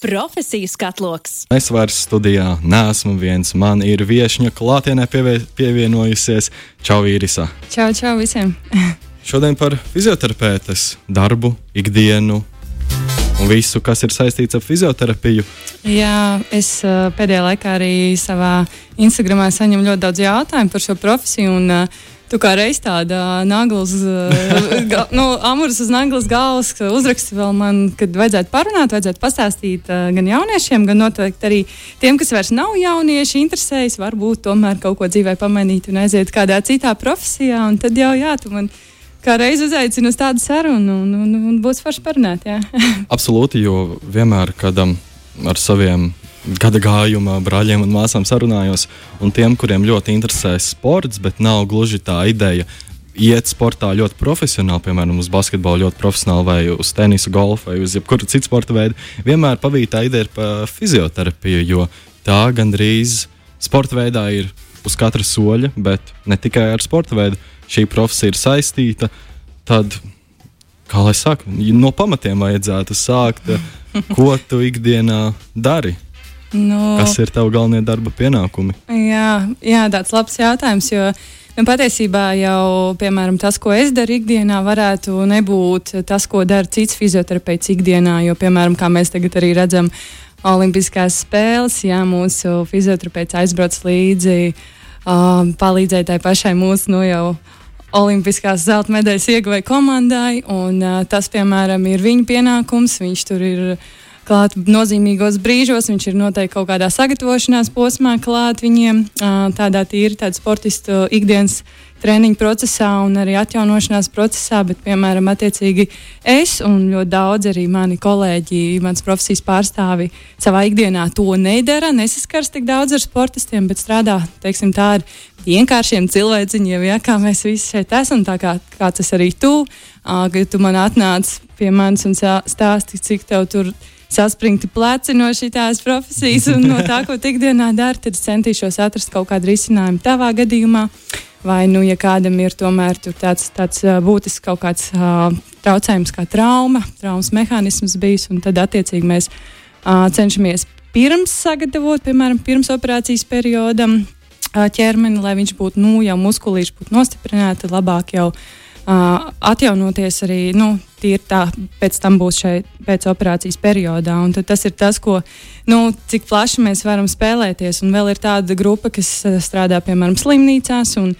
Profesiju skatloks. Es vairs studijā neesmu viens. Man ir viesņa klātienē pievie, pievienojusies Čau, Īrisa. Čau, čau visiem! Šodien par fizioterapeitas darbu, ikdienu un visu, kas ir saistīts ar fizioterapiju. Jā, es uh, pēdējā laikā arī savā Instagramā saņemu ļoti daudz jautājumu par šo profesiju. Un, uh, Tu kā reiz tāda naglas, nu, amūrs uz naglas galvas, uzraksti vēl man, kad vajadzētu parunāt, vajadzētu pastāstīt gan jauniešiem, gan noteikti arī tiem, kas vairs nav jaunieši, interesējas, varbūt tomēr kaut ko dzīvē pamainīt un aiziet kādā citā profesijā. Tad jau, jā, tu man kā reiz uzaicini uz tādu sarunu un, un, un būs forši parunāt. Absolūti, jo vienmēr, kad um, ar saviem gada gājuma brāļiem un māsām sarunājos, un tiem, kuriem ļoti interesē sports, bet nav gluži tā ideja. Iet sportā ļoti profesionāli, piemēram, uz basketbolu ļoti profesionāli, vai uz tenisu, golfu, vai uz jebkuru citu sporta veidu. Vienmēr pavīta ideja ir par fizioterapiju, jo tā gandrīz sporta veidā ir uz katra soļa, bet ne tikai ar sporta veidu. Šī profesija ir saistīta. Tad, kā lai saka, no pamatiem vajadzētu sākt, ko tu ikdienā dari. Nu, Kas ir tavs galvenie darba pienākumi? Jā, jā, tāds labs jautājums. Jo, nu, patiesībā jau piemēram, tas, ko es daru ikdienā, varētu nebūt tas, ko dara cits fizioterapeits ikdienā. Jo, piemēram, kā mēs tagad arī redzam, Olimpiskās spēles, jā, mūsu fizioterapeits aizbrauc līdzi, uh, palīdzēja tai pašai mūsu nu, jau. Olimpiskās zelta medaļas ieguvēja komandai, un uh, tas, piemēram, ir viņa pienākums. Viņš tur ir uh, klāt nozīmīgos brīžos. Viņš ir noteikti kaut kādā sagatavošanās posmā klāt viņiem, tādā tīri tāda sportistu ikdienas treniņu procesā un arī atjaunošanās procesā, bet, piemēram, attiecīgi es un ļoti daudz arī mani kolēģi, mans profesijas pārstāvi savā ikdienā to nedara, nesaskars tik daudz ar sportistiem, bet strādā, teiksim, tā ar vienkāršiem cilvēciņiem, ja, kā mēs visi šeit esam, tā kā, kā tas arī tu, kad tu man atnāc pie manis un stāsti, cik tev tur ir saspringti pleci no šīs profesijas un no tā, ko ikdienā dara, tad centīšos atrast kaut kādu risinājumu tavā gadījumā. Vai, nu, ja kādam ir tomēr tāds, tāds būtisks kaut kāds uh, traucējums, kā trauma, traumas mehānisms bijis, un tad attiecīgi mēs uh, cenšamies pirms sagatavot, piemēram, pirms operācijas periodam uh, ķermeni, lai viņš būtu, nu, jau muskulīši būtu nostiprināti, labāk jau uh, atjaunoties arī nu, tā, pēc tam būs šeit pēc operācijas periodā. Un tas ir tas, ko, nu, cik plaši mēs varam spēlēties. Un vēl ir tāda grupa, kas strādā piemēram slimnīcās. Un,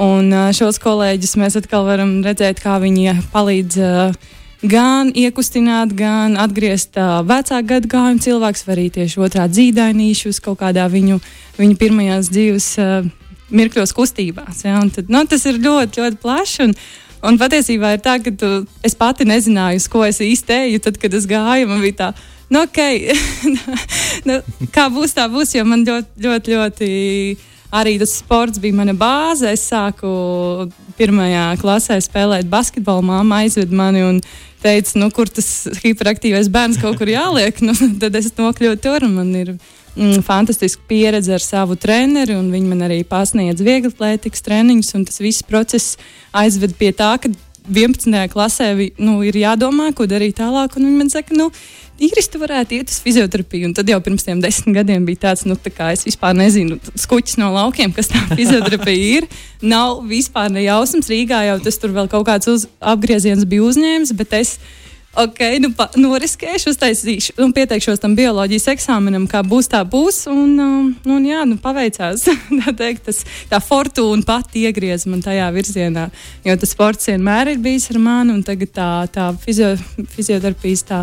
un šos kolēģus mēs atkal varam redzēt, kā viņi palīdz. Uh, gan iekustināt, gan atgriezt uh, vecāku gadagājumu cilvēku, vai arī tieši otrā dzīdainīšus kaut kādā viņu, viņu pirmajās dzīves uh, mirkļos kustībās. Ja? Un tad, nu, tas ir ļoti, ļoti plaši. Un, Un patiesībā ir tā, ka tu, es pati nezināju, ko es īsti eju. Tad, kad es gāju, man bija tā, nu, ok, nu, kā būs, tā būs. Jo man ļoti, ļoti, ļoti arī tas sports bija mana bāze. Es sāku pirmajā klasē spēlēt basketbolu. Māma aizved mani un teica, nu, kur tas hiperaktīvais bērns kaut kur jāliek. Nu, tad es nokļuvu tur. Man ir mm, fantastiska pieredze ar savu treneri, un viņi man arī pasniedz vieglatlētikas treniņus. Tas viss process aizved pie tā, ka 11. klasē nu, ir jādomā, ko darīt tālāk. Viņi man saka, nu, īris, tu varētu iet uz fizioterapiju. Un tad jau pirms tam desmit gadiem bija tāds, nu, tā kā es vispār nezinu, skuķis no laukiem, kas tā fizioterapija ir. Nav vispār nejausmas. Rīgā jau tas tur vēl kaut kāds uz, apgrieziens bija uzņēmis, bet es Ok, nu, pa, noriskēšu, uztaisīšu, un pieteikšos tam bioloģijas eksāmenam, kā būs, tā būs. Un, um, un jā, nu, paveicās. tā, teikt, tas, tā fortūna pati iegriez man tajā virzienā. Jo tas sports vienmēr ir bijis ar mani, un tagad tā, tā fizio, fizioterapijas tā,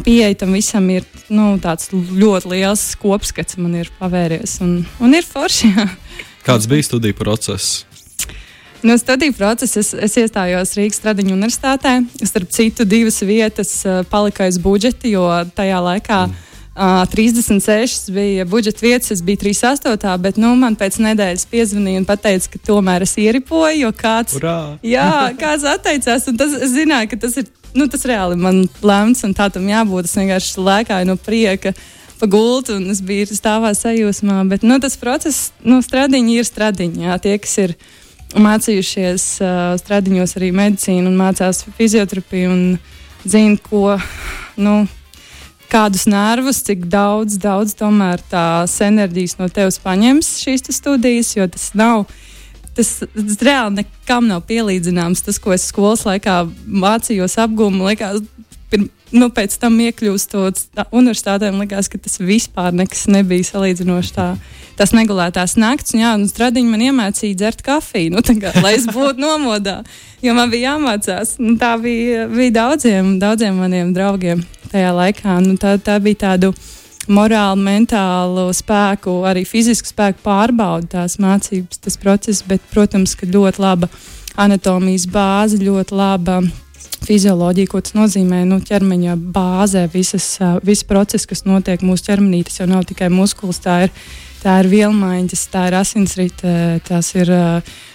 pieeja tam visam ir nu, ļoti liels kopskats, man ir pavēries. Un, un ir forši. Kāds bija studiju process? No studiju procesa es, es iestājos Rīgas Stradiņu universitātē. Starp citu, divas vietas uh, palika aiz budžeta, jo tajā laikā. Mm. Uh, 36 bija budžeta vietas, es biju 38, bet nu, man pēc nedēļas piezvanīja un teica, ka tomēr es ieripoju, jo kāds, Urā! jā, kāds atteicās. Tas, es zināju, ka tas ir nu, tas reāli man lemts un tā tam jābūt. Es vienkārši lēkāju no prieka pa gultu un es biju stāvā sajūsmā. Bet nu, tas process, nu, stradiņi ir stradiņi. Jā, tie, kas ir mācījušies uh, stradiņos arī medicīnu un mācās fizioterapiju un zina, ko, nu, kādus nervus, cik daudz, daudz tomēr tās enerģijas no tevis paņems šīs studijas, jo tas nav. Tas, tas reāli nekam nav pielīdzināms. Tas, ko es skolas laikā mācījos, apgūmu, likās, pirm, nu, pēc tam iekļūstot universitātē, man liekas, ka tas vispār nekas nebija salīdzinoši tā. Tas negulētās nakts, un, jā, un stradiņi man iemācīja dzert kafiju, nu, kā, lai es būtu nomodā, jo man bija jāmācās. Nu, tā bija, bija daudziem, daudziem maniem draugiem tajā laikā. Nu, tā, tā bija tāda morālu, mentālu spēku, arī fizisku spēku pārbauda tās mācības, tas process, bet, protams, ka ļoti laba anatomijas bāze, ļoti laba fizioloģija, ko tas nozīmē. Nu, ķermeņa bāzē visas, visi procesi, kas notiek mūsu ķermenī, tas jau nav tikai muskulis, tā ir, tā ir vielmaiņas, tā ir asinsrite, tās ir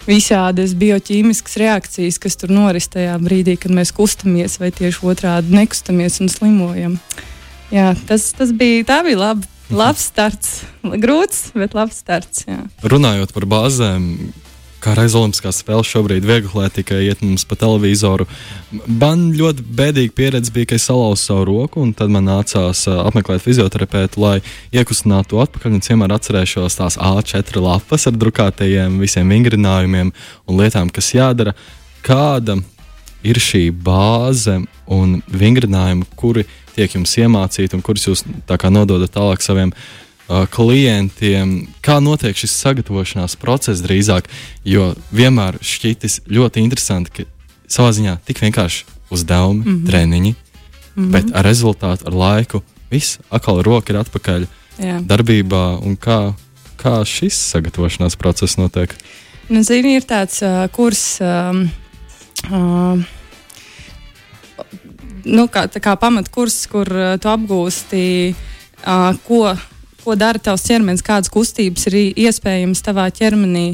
visādas bioķīmiskas reakcijas, kas tur noris tajā brīdī, kad mēs kustamies, vai tieši otrādi nekustamies un slimojam. Jā, tas, tas bija, tā bija laba. Labs starts, grūts, bet labs starts. Jā. Runājot par bāzēm, kā reiz Olimpiskās spēles šobrīd vieglatlētika iet mums pa televizoru. Man ļoti bēdīga pieredze bija, ka es salauzu savu roku, un tad man nācās apmeklēt fizioterapeitu, lai iekustinātu to atpakaļ. Un vienmēr atcerēšos tās A4 lapas ar drukātajiem visiem vingrinājumiem un lietām, kas jādara. Kāda ir šī bāze un vingrinājumi, kuri tiek jums iemācīti un kurus jūs nododat tālāk saviem uh, klientiem, kā notiek šis sagatavošanās process drīzāk, jo vienmēr šķitis ļoti interesanti, ka savā ziņā tik vienkārši uzdevumi, mm -hmm. treniņi, mm -hmm. bet ar rezultātu, ar laiku, viss atkal roka ir atpakaļ Jā. darbībā un kā, kā šis sagatavošanās process notiek. Nu, zini, ir tāds uh, kurs. Um, uh, nu, kā, kā pamatkurs, kur uh, tu apgūsti, uh, ko, ko dara tavs ķermenis, kādas kustības ir iespējamas tavā ķermenī.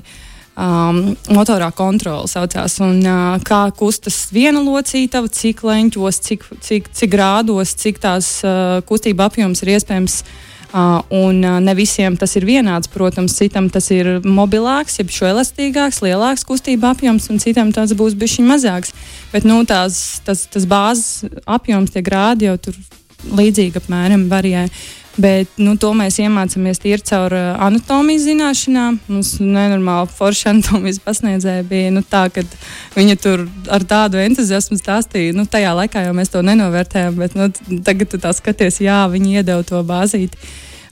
Um, motorā kontrole saucās, un uh, kā kustas viena locītava, cik leņķos, cik, cik, cik grādos, cik tās uh, kustība apjoms ir iespējams uh, Uh, un uh, ne visiem tas ir vienāds. Protams, citam tas ir mobilāks, jeb šo elastīgāks, lielāks kustība apjoms, un citam tas būs bijis mazāks. Bet nu, tās, tas, tas bāzes apjoms, tie grādi jau tur līdzīgi apmēram varijē. Bet nu, to mēs iemācāmies tīri caur uh, anatomijas zināšanām. Mums nenormāli forša anatomijas pasniedzēja bija nu, tā, ka viņa tur ar tādu entuziasmu stāstīja. Nu, tajā laikā jau mēs to nenovērtējām, bet nu, tagad tu tā skaties, jā, viņi iedeva to bāzīti.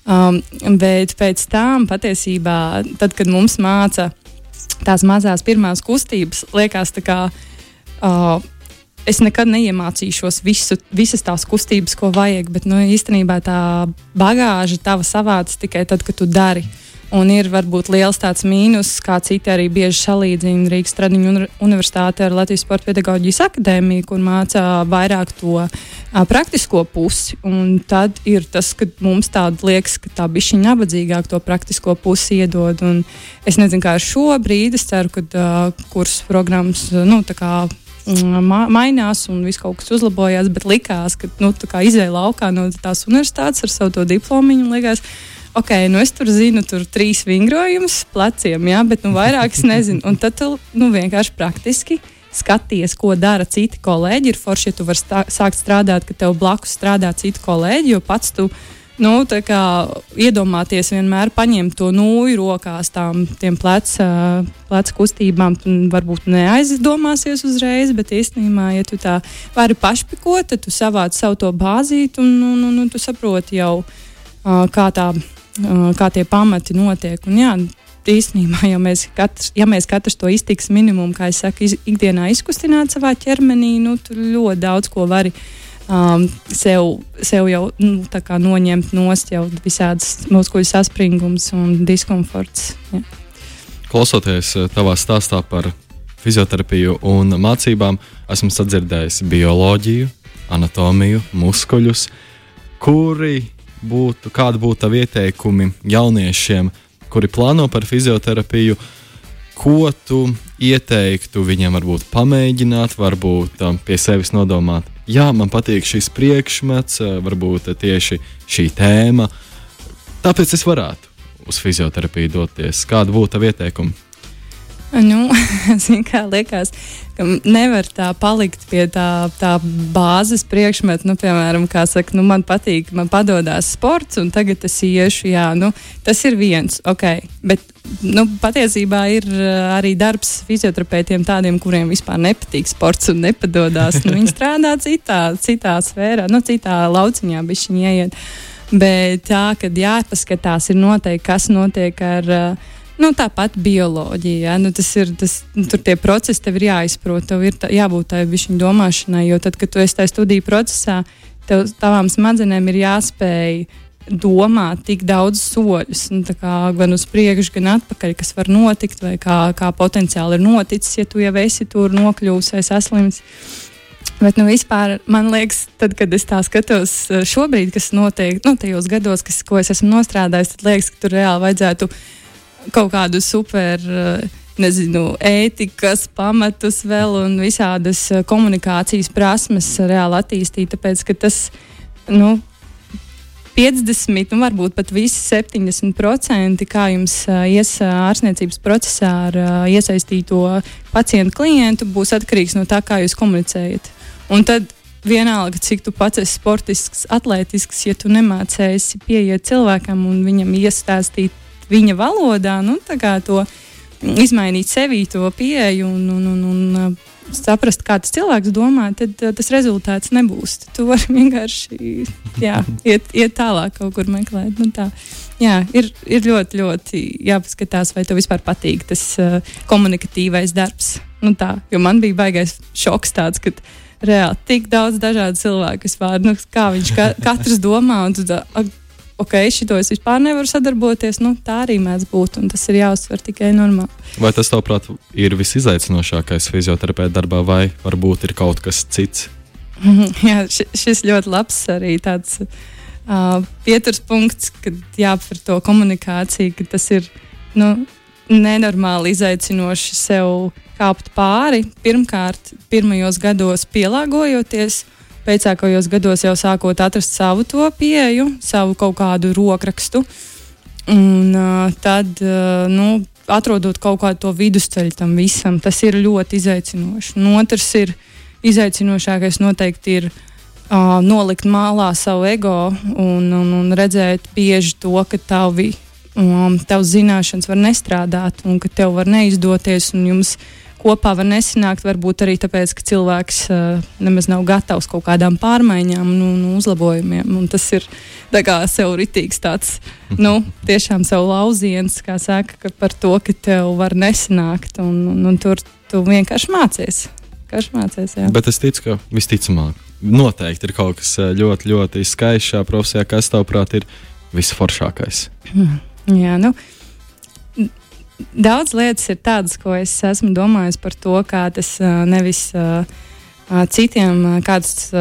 Um, bet pēc tam patiesībā, tad, kad mums māca tās mazās pirmās kustības, liekas, tā kā. Uh, es nekad neiemācīšos visu, visas tās kustības, ko vajag, bet nu, īstenībā tā bagāža tava savāds tikai tad, kad tu dari. Un ir varbūt liels tāds mīnus, kā citi arī bieži salīdzina Rīgas Tradiņu universitāti ar Latvijas Sporta pedagoģijas akadēmiju, kur mācā vairāk to a, praktisko pusi. Un tad ir tas, ka mums tāda liekas, ka tā bišķi nabadzīgāk to praktisko pusi iedod. Un es nezinu, kā ar šo brīdi, es ceru, ka kursu programmas, nu, tā kā ma mainās un viss kaut kas uzlabojās, bet likās, ka nu, izēja laukā no tās universitātes ar savu diplomu. Likās, ok, nu es tur zinu, tur trīs vingrojumus pleciem, jā, bet nu, vairāk es nezinu. Un tad tu nu, vienkārši praktiski skaties, ko dara citi kolēģi. Ir forši, ja tu vari stā, sākt strādāt, ka tev blakus strādā citi kolēģi, jo pats tu nu, iedomāties vienmēr paņemt to nūju rokās, tām pleca, pleca kustībām. Varbūt neaizdomāsies uzreiz, bet īstenībā, ja tu tā vari pašpikot, tad tu savāc savu to bāzīti un, un, un, un tu saproti jau, kā, tā, kā tie pamati notiek. Un, jā, īstenībā, ja mēs, katrs, ja mēs katrs to iztiks minimumu, kā es saku, iz, ikdienā izkustināt savā ķermenī, nu, tur ļoti daudz ko var izdarīt um, sev, sev jau nu, noņemt nost jau visādas muskuļu saspringums un diskomforts. Ja. Klausoties uh, tavā stāstā par fizioterapiju un mācībām, esmu sadzirdējis bioloģiju, anatomiju, muskuļus, kuri būtu, kādi būtu tavi ieteikumi jauniešiem, kuri plāno par fizioterapiju, ko tu ieteiktu viņiem varbūt pamēģināt, varbūt um, pie sevis nodomāt jā, man patīk šis priekšmets, varbūt tieši šī tēma. Tāpēc es varētu uz fizioterapiju doties. Kāda būtu tā ieteikuma? Nu, kā liekas, ka nevar tā palikt pie tā, tā bāzes priekšmeta. Nu, piemēram, saka, nu, man patīk, man padodas sports, un tagad es iešu. Jā, nu, tas ir viens, ok. Bet nu, patiesībā ir uh, arī darbs fizioterapeitiem, tādiem, kuriem vispār nepatīk sports un nepadodas. Nu, viņi strādā citā, citā sfērā, nu, citā lauciņā, bet viņi ieiet. Bet tā, kad jāpaskatās, ir noteikti, kas notiek ar. Uh, Nu, tāpat bioloģija. Ja? Nu, tas ir, tas, nu, tur tie procesi tev ir jāizprot, tev ir tā, jābūt tai viņa domāšanai. Jo tad, kad tu esi tajā studiju procesā, tev, tavām smadzenēm ir jāspēj domāt tik daudz soļus, nu, kā, gan uz priekšu, gan atpakaļ, kas var notikt, vai kā, kā potenciāli ir noticis, ja tu jau esi tur nokļuvis vai saslims. Bet, nu, vispār, man liekas, tad, kad es tā skatos eh, šobrīd, kas notiek, nu, tajos gados, kas, ko es esmu nostrādājis, tad liekas, ka tur reāli vajadzētu kaut kādu super. Eh, nezinu, ētikas pamatus vēl un visādas eh, komunikācijas prasmes reāli attīstīt. Tāpēc, ka tas, nu, 50, nu, varbūt pat visi 70%, kā jums uh, ies ārstniecības procesā ar iesaistīto pacientu klientu, būs atkarīgs no tā, kā jūs komunicējat. Un tad vienalga, cik tu pats esi sportisks, atletisks, ja tu nemācēsi pieiet cilvēkam un viņam iestāstīt viņa valodā, nu, to izmainīt sevī to pieeju un, un, un, un uh, saprast, kā tas cilvēks domā, tad uh, tas rezultāts nebūs. Tad tu vari vienkārši jā, iet, iet tālāk, kaut kur meklēt. Nu, tā. Jā, ir, ir ļoti, ļoti jāpaskatās, vai tev vispār patīk tas uh, komunikatīvais darbs. Nu, tā, jo man bija baisais šoks tāds, ka reāli tik daudz dažādu cilvēku vispār, nu, kā viņš ka, katrs domā. Un tā, ok, šito es vispār nevaru sadarboties. Nu, tā arī mēdz būt, un tas ir jāuzsver tikai normāli. Vai tas, tavuprāt, ir visizaicinošākais fizioterapeita darbā, vai varbūt ir kaut kas cits? Jā, šis ļoti labs arī tāds uh, pieturspunkts, kad jāaptver to komunikāciju, ka tas ir nu, nenormāli izaicinoši sev kāpt pāri. Pirmkārt, pirmajos gados pielāgojoties, pēcākajos gados jau sākot atrast savu to pieeju, savu kaut kādu rokrakstu. Un uh, tad, uh, nu, atrodot kaut kādu to vidusceļu tam visam, tas ir ļoti izaicinoši. Un otrs ir izaicinošākais noteikti ir uh, nolikt mālā savu ego un, un, un redzēt bieži to, ka tavi, um, tavs zināšanas var nestrādāt un ka tev var neizdoties un jums kopā var nesanākt. Varbūt arī tāpēc, ka cilvēks uh, nemaz nav gatavs kaut kādām pārmaiņām un, un uzlabojumiem. Un tas ir sev ritīgs tāds, nu, tiešām sev lauziens, kā saka, ka par to, ka tev var nesanākt. Un, un, un tur tu vienkārši mācies. Mācies, jā. Bet es ticu, ka visticamāk, noteikti ir kaut kas eh, ļoti, ļoti skaists šajā profesijā, kas tavuprāt ir visforšākais. Jā, nu, daudz lietas ir tādas, ko es esmu domājis par to, kā tas nevis citiem, kāds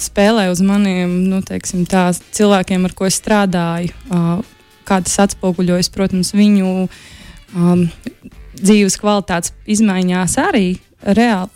spēlē uz maniem nu, teiksim, tā, cilvēkiem, ar ko es strādāju, kā tas atspoguļojas, protams, viņu um, dzīves kvalitātes izmaiņās arī reāli.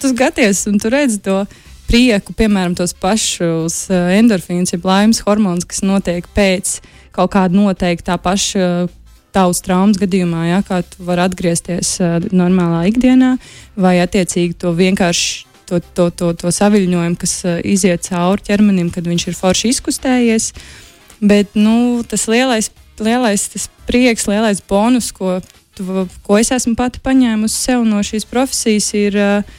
Tu skaties un tu redzi to prieku, piemēram, tos pašus endorfīnus, jeb laimes hormonus, kas notiek pēc kaut kāda noteikta paša tavas traumas gadījumā, ja, kā tu vari atgriezties uh, normālā ikdienā, vai attiecīgi to vienkārši to, to, to, to saviļņojumu, kas uh, iziet cauri ķermenim, kad viņš ir forši izkustējies. Bet nu, tas lielais, lielais tas prieks, lielais bonus, ko, tu, ko es esmu pati paņēmusi sev no šīs profesijas, ir uh,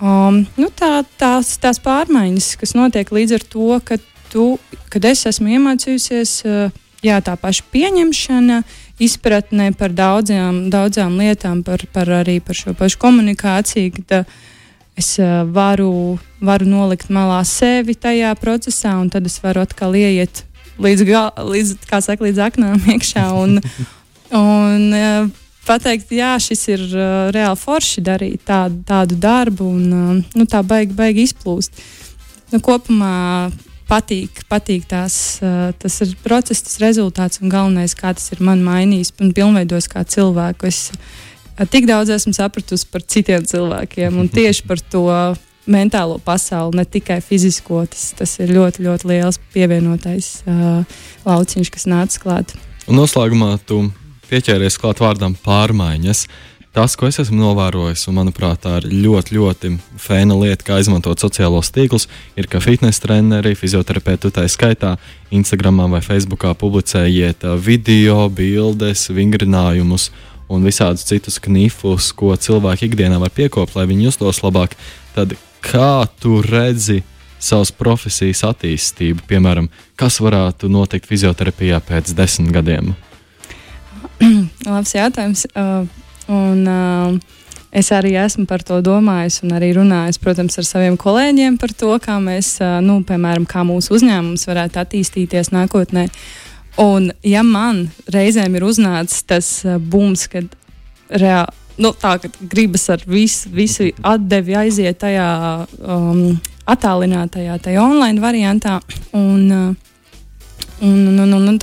um, nu, tā, tās, tās pārmaiņas, kas notiek līdz ar to, ka tu, kad es esmu iemācījusies. Uh, jā, tā paša pieņemšana, izpratne par daudzām, daudzām lietām, par, par arī par šo pašu komunikāciju. Ka, es uh, varu, varu nolikt malā sevi tajā procesā, un tad es varu atkal ieiet līdz, līdz, saka, līdz aknām iekšā. Un, un, uh, pateikt, jā, šis ir uh, reāli forši darīt tādu, tādu darbu, un uh, nu, tā baigi, baigi izplūst. Nu, kopumā patīk, patīk tās, tas ir process, tas rezultāts un galvenais, kā tas ir man mainījis un pilnveidojis kā cilvēku. Es tik daudz esmu sapratusi par citiem cilvēkiem un tieši par to mentālo pasauli, ne tikai fizisko. Tas, tas ir ļoti, ļoti liels pievienotais uh, lauciņš, kas nāca klāt. Un noslēgumā tu pieķēries klāt vārdam pārmaiņas. Tas, ko es esmu novērojis, un manuprāt, tā ir ļoti, ļoti fēna lieta, kā izmantot sociālos tīklus, ir, ka fitnesa treneri, fizioterapeiti, tā skaitā, Instagram vai Facebook publicējiet video, bildes, vingrinājumus un visādus citus knifus, ko cilvēki ikdienā var piekopt, lai viņi justos labāk. Tad kā tu redzi savas profesijas attīstību, piemēram, kas varētu notikt fizioterapijā pēc desmit gadiem? Labs jautājums. Uh, un, uh, Es arī esmu par to domājis un arī runājis, protams, ar saviem kolēģiem par to, kā mēs, uh, nu, piemēram, kā mūsu uzņēmums varētu attīstīties nākotnē. Un, ja man reizēm ir uznācis tas uh, bums, kad reāli. Nu, tā kā gribas ar visu, visu atdevi aiziet tajā um, attālinātajā, tajā online variantā. Un, uh, un, un, un, un, un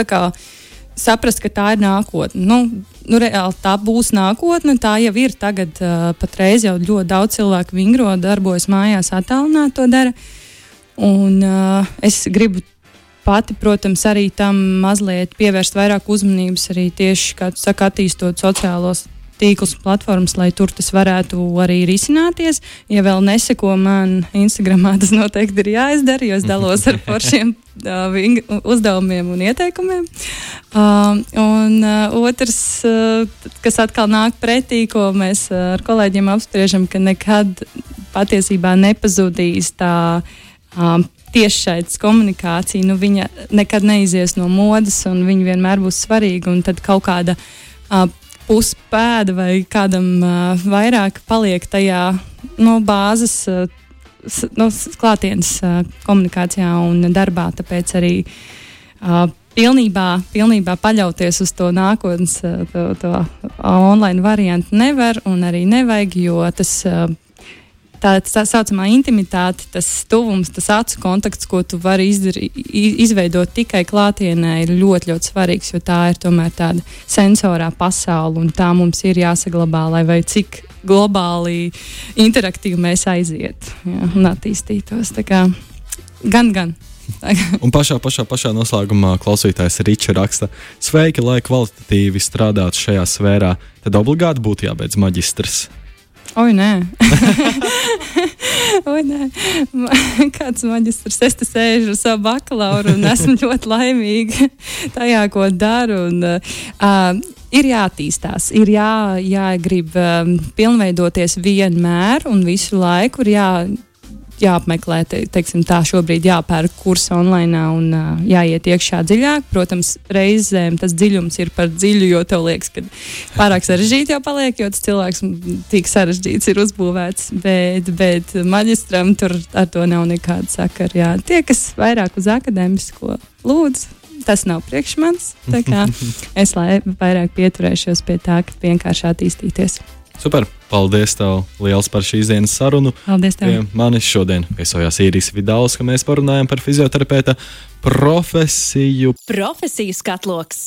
saprast, ka tā ir nākotne. Nu, nu, reāli tā būs nākotne. Tā jau ir tagad, uh, patreiz jau ļoti daudz cilvēku vingro, darbojas mājās, attālināti to dara. Un uh, es gribu pati, protams, arī tam mazliet pievērst vairāk uzmanības arī tieši, kā tu saki, attīstot sociālos tīklus platformas, lai tur tas varētu arī risināties. Ja vēl neseko man Instagramā, tas noteikti ir jāizdara, jo es dalos ar foršiem uh, uzdevumiem un ieteikumiem. Uh, un uh, otrs, uh, kas atkal nāk pretī, ko mēs uh, ar kolēģiem apspriežam, ka nekad patiesībā nepazudīs tā. Uh, tiešsaistes komunikācija, nu, viņa nekad neizies no modes, un viņa vienmēr būs svarīga. Tad kaut kāda uh, puspēda vai kādam uh, vairāk paliek tajā no bāzes. Uh, no klātienes uh, komunikācijā un darbā. Tāpēc arī uh, pilnībā, pilnībā paļauties uz to nākotnes, to, to online variantu nevar un arī nevajag, jo tas tā, tā saucamā intimitāte, tas tuvums, tas acu kontakts, ko tu vari izdari, izveidot tikai klātienē, ir ļoti, ļoti svarīgs, jo tā ir tomēr tāda sensorā pasaule, un tā mums ir jāsaglabā, lai vai cik globāli interaktīvi mēs aiziet jā, un attīstītos. Kā, gan, gan. un pašā, pašā, pašā noslēgumā klausītājs Riča raksta, sveiki, lai kvalitatīvi strādātu šajā sfērā, tad obligāti būtu jābeidz maģistrs. Oi, nē, Oi, nē. kāds maģistrs. Es te sēžu ar savu bakalauru un esmu ļoti laimīga tajā, ko daru. Un, uh, ir jāattīstās, ir jā, jāgrib um, pilnveidoties vienmēr un visu laiku. Ir jā, jāapmeklē, te, teiksim, tā šobrīd jāpērk kursi online un uh, jāiet iekšā dziļāk. Protams, reizēm tas dziļums ir par dziļu, jo tev liekas, ka pārāk sarežģīti jau paliek, jo tas cilvēks tik sarežģīts ir uzbūvēts. Bet, bet maģistram tur ar to nav nekāda sakara. Jā. Tie, kas vairāk uz akadēmisko lūdzu. Tas nav priekš manis. Es lai vairāk pieturēšos pie tā, ka vienkārši attīstīties. Super! Paldies tev liels par šīs dienas sarunu. Paldies tev. Manis šodien viesojās Īrijas Vidāls, ka mēs parunājam par fizioterapeita profesiju. Profesiju skatloks.